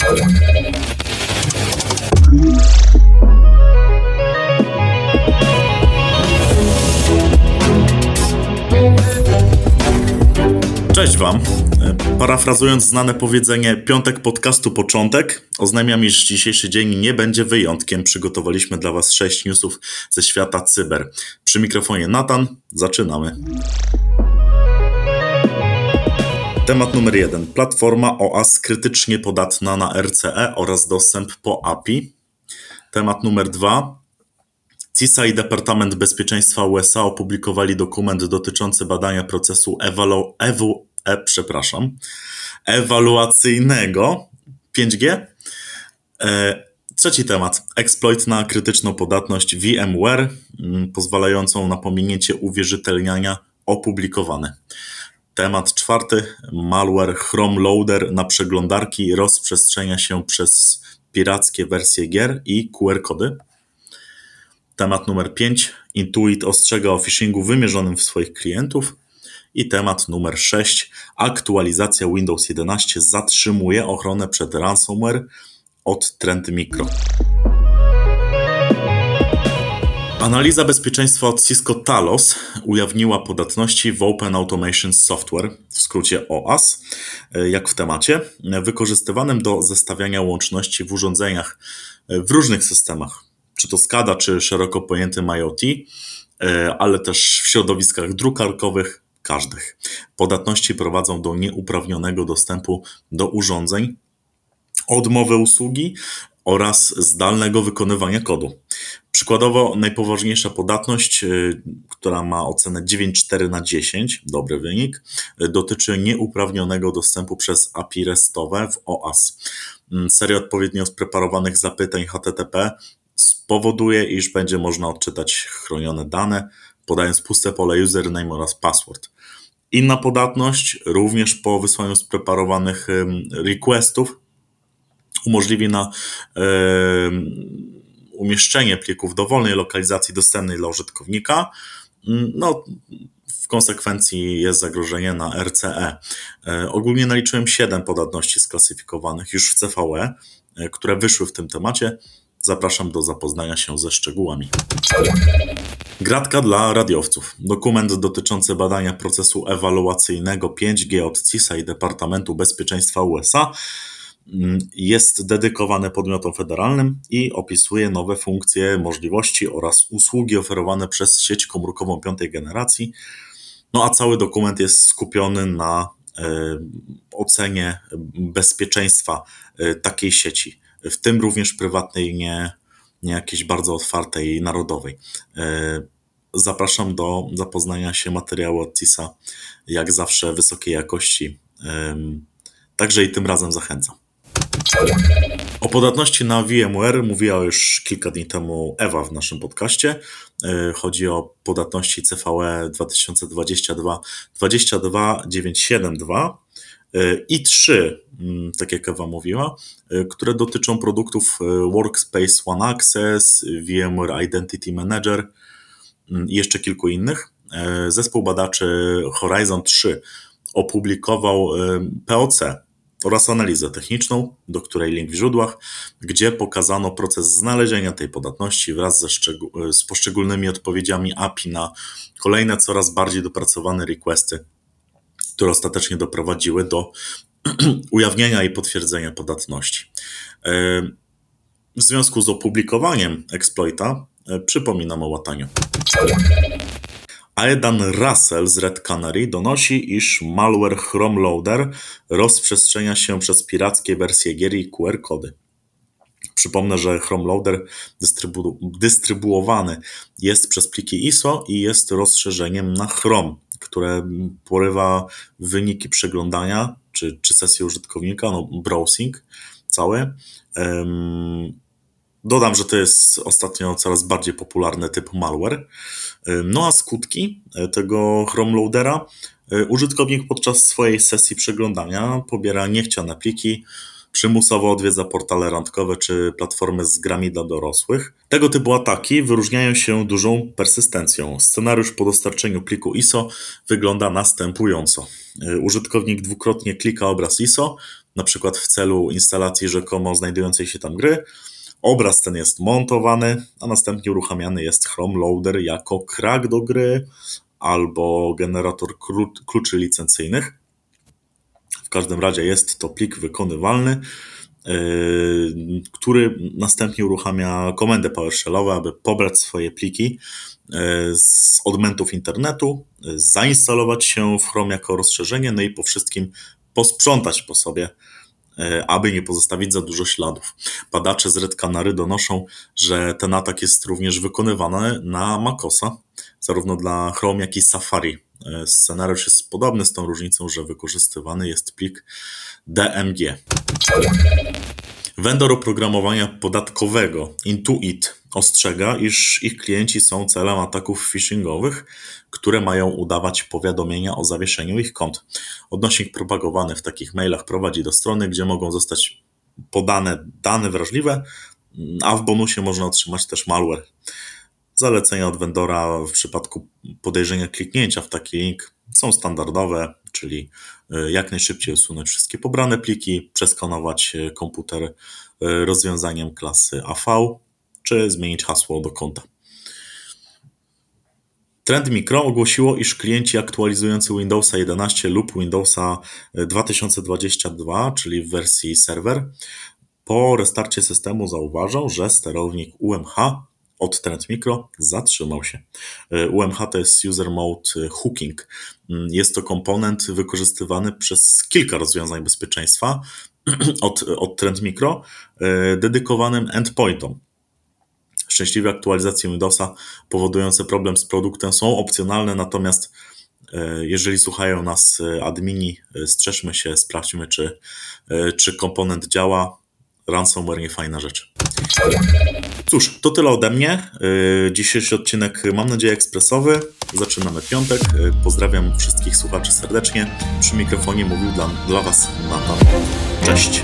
Cześć Wam. Parafrazując znane powiedzenie piątek podcastu początek, oznajmiam, iż dzisiejszy dzień nie będzie wyjątkiem. Przygotowaliśmy dla Was sześć newsów ze świata cyber. Przy mikrofonie Natan, zaczynamy. Temat numer jeden. Platforma OAS krytycznie podatna na RCE oraz dostęp po API. Temat numer dwa. CISA i Departament Bezpieczeństwa USA opublikowali dokument dotyczący badania procesu ewalu, ewu, e, przepraszam, ewaluacyjnego 5G. E, trzeci temat. Exploit na krytyczną podatność VMware, m, pozwalającą na pominięcie uwierzytelniania opublikowany. Temat czwarty. Malware Chrome Loader na przeglądarki rozprzestrzenia się przez pirackie wersje gier i QR-kody. Temat numer 5. Intuit ostrzega o phishingu wymierzonym w swoich klientów. I temat numer 6. Aktualizacja Windows 11 zatrzymuje ochronę przed ransomware od Trend Micro. Analiza bezpieczeństwa od Cisco Talos ujawniła podatności w Open Automation Software, w skrócie OAS, jak w temacie, wykorzystywanym do zestawiania łączności w urządzeniach w różnych systemach, czy to SCADA, czy szeroko pojętym IoT, ale też w środowiskach drukarkowych, każdych. Podatności prowadzą do nieuprawnionego dostępu do urządzeń, odmowy usługi oraz zdalnego wykonywania kodu. Przykładowo najpoważniejsza podatność, y, która ma ocenę 9,4 na 10, dobry wynik, y, dotyczy nieuprawnionego dostępu przez API RESTowe w OAS. Mm, seria odpowiednio spreparowanych zapytań HTTP spowoduje, iż będzie można odczytać chronione dane, podając puste pole username oraz password. Inna podatność, również po wysłaniu spreparowanych requestów, umożliwi na e, umieszczenie plików w dowolnej lokalizacji dostępnej dla użytkownika. No, w konsekwencji jest zagrożenie na RCE. E, ogólnie naliczyłem 7 podatności sklasyfikowanych już w CVE, e, które wyszły w tym temacie. Zapraszam do zapoznania się ze szczegółami. Gratka dla radiowców. Dokument dotyczący badania procesu ewaluacyjnego 5G od CISA i Departamentu Bezpieczeństwa USA jest dedykowany podmiotom federalnym i opisuje nowe funkcje, możliwości oraz usługi oferowane przez sieć komórkową piątej generacji. No a cały dokument jest skupiony na e, ocenie bezpieczeństwa e, takiej sieci, w tym również prywatnej, nie, nie jakiejś bardzo otwartej narodowej. E, zapraszam do zapoznania się materiału od CISA, jak zawsze wysokiej jakości. Także i tym razem zachęcam. O podatności na VMware mówiła już kilka dni temu Ewa w naszym podcaście. E, chodzi o podatności CVE 2022 22972 i 3, mm, tak jak Ewa mówiła, e, które dotyczą produktów e, Workspace ONE Access, VMware Identity Manager mm, i jeszcze kilku innych. Zespół badaczy Horizon 3 opublikował POC, oraz analizę techniczną, do której link w źródłach, gdzie pokazano proces znalezienia tej podatności wraz ze z poszczególnymi odpowiedziami API na kolejne coraz bardziej dopracowane requesty, które ostatecznie doprowadziły do ujawnienia i potwierdzenia podatności. E, w związku z opublikowaniem exploita e, przypominam o łataniu. Aedan Russell z Red Canary donosi, iż malware Chrome Loader rozprzestrzenia się przez pirackie wersje gier i QR-kody. Przypomnę, że Chrome Loader dystrybu dystrybuowany jest przez pliki ISO i jest rozszerzeniem na Chrome, które porywa wyniki przeglądania czy, czy sesji użytkownika, no browsing cały. Um, Dodam, że to jest ostatnio coraz bardziej popularny typ malware. No a skutki e, tego Chrome Loadera e, użytkownik podczas swojej sesji przeglądania pobiera niechciane pliki, przymusowo odwiedza portale randkowe czy platformy z grami dla dorosłych. Tego typu ataki wyróżniają się dużą persystencją. Scenariusz po dostarczeniu pliku ISO wygląda następująco. E, użytkownik dwukrotnie klika obraz ISO, na przykład w celu instalacji rzekomo znajdującej się tam gry. Obraz ten jest montowany, a następnie uruchamiany jest Chrome Loader jako krak do gry albo generator kluczy licencyjnych. W każdym razie jest to plik wykonywalny, yy, który następnie uruchamia komendy PowerShellowe, aby pobrać swoje pliki yy, z odmentów internetu, zainstalować się w Chrome jako rozszerzenie, no i po wszystkim posprzątać po sobie aby nie pozostawić za dużo śladów. Badacze z Red Canary donoszą, że ten atak jest również wykonywany na MacOSa, zarówno dla Chrome, jak i Safari. E, scenariusz jest podobny z tą różnicą, że wykorzystywany jest plik DMG. Vendor oprogramowania podatkowego Intuit ostrzega, iż ich klienci są celem ataków phishingowych, które mają udawać powiadomienia o zawieszeniu ich kont. Odnośnik propagowany w takich mailach prowadzi do strony, gdzie mogą zostać podane dane wrażliwe, a w bonusie można otrzymać też malware. Zalecenia od vendora w przypadku podejrzenia kliknięcia w taki link są standardowe, czyli e, jak najszybciej usunąć wszystkie pobrane pliki, przeskanować e, komputer e, rozwiązaniem klasy AV, czy zmienić hasło do konta. Trend Micro ogłosiło, iż klienci aktualizujący Windowsa 11 lub Windowsa 2022, czyli w wersji serwer, po restarcie systemu zauważą, że sterownik UMH od Trend Micro zatrzymał się. UMH to jest User Mode Hooking. Jest to komponent wykorzystywany przez kilka rozwiązań bezpieczeństwa od, od Trend Micro, dedykowanym endpointom. Szczęśliwe aktualizacje Windowsa powodujące problem z produktem są opcjonalne, natomiast e, jeżeli słuchają nas e, admini, e, strzeżmy się, sprawdźmy, czy, czy komponent działa. Ransomware nie fajna rzecz. Cóż, to tyle ode mnie. Dzisiejszy odcinek, mam nadzieję, ekspresowy. Zaczynamy piątek. Pozdrawiam wszystkich słuchaczy serdecznie. Przy mikrofonie mówił dla, dla Was Natan. Cześć.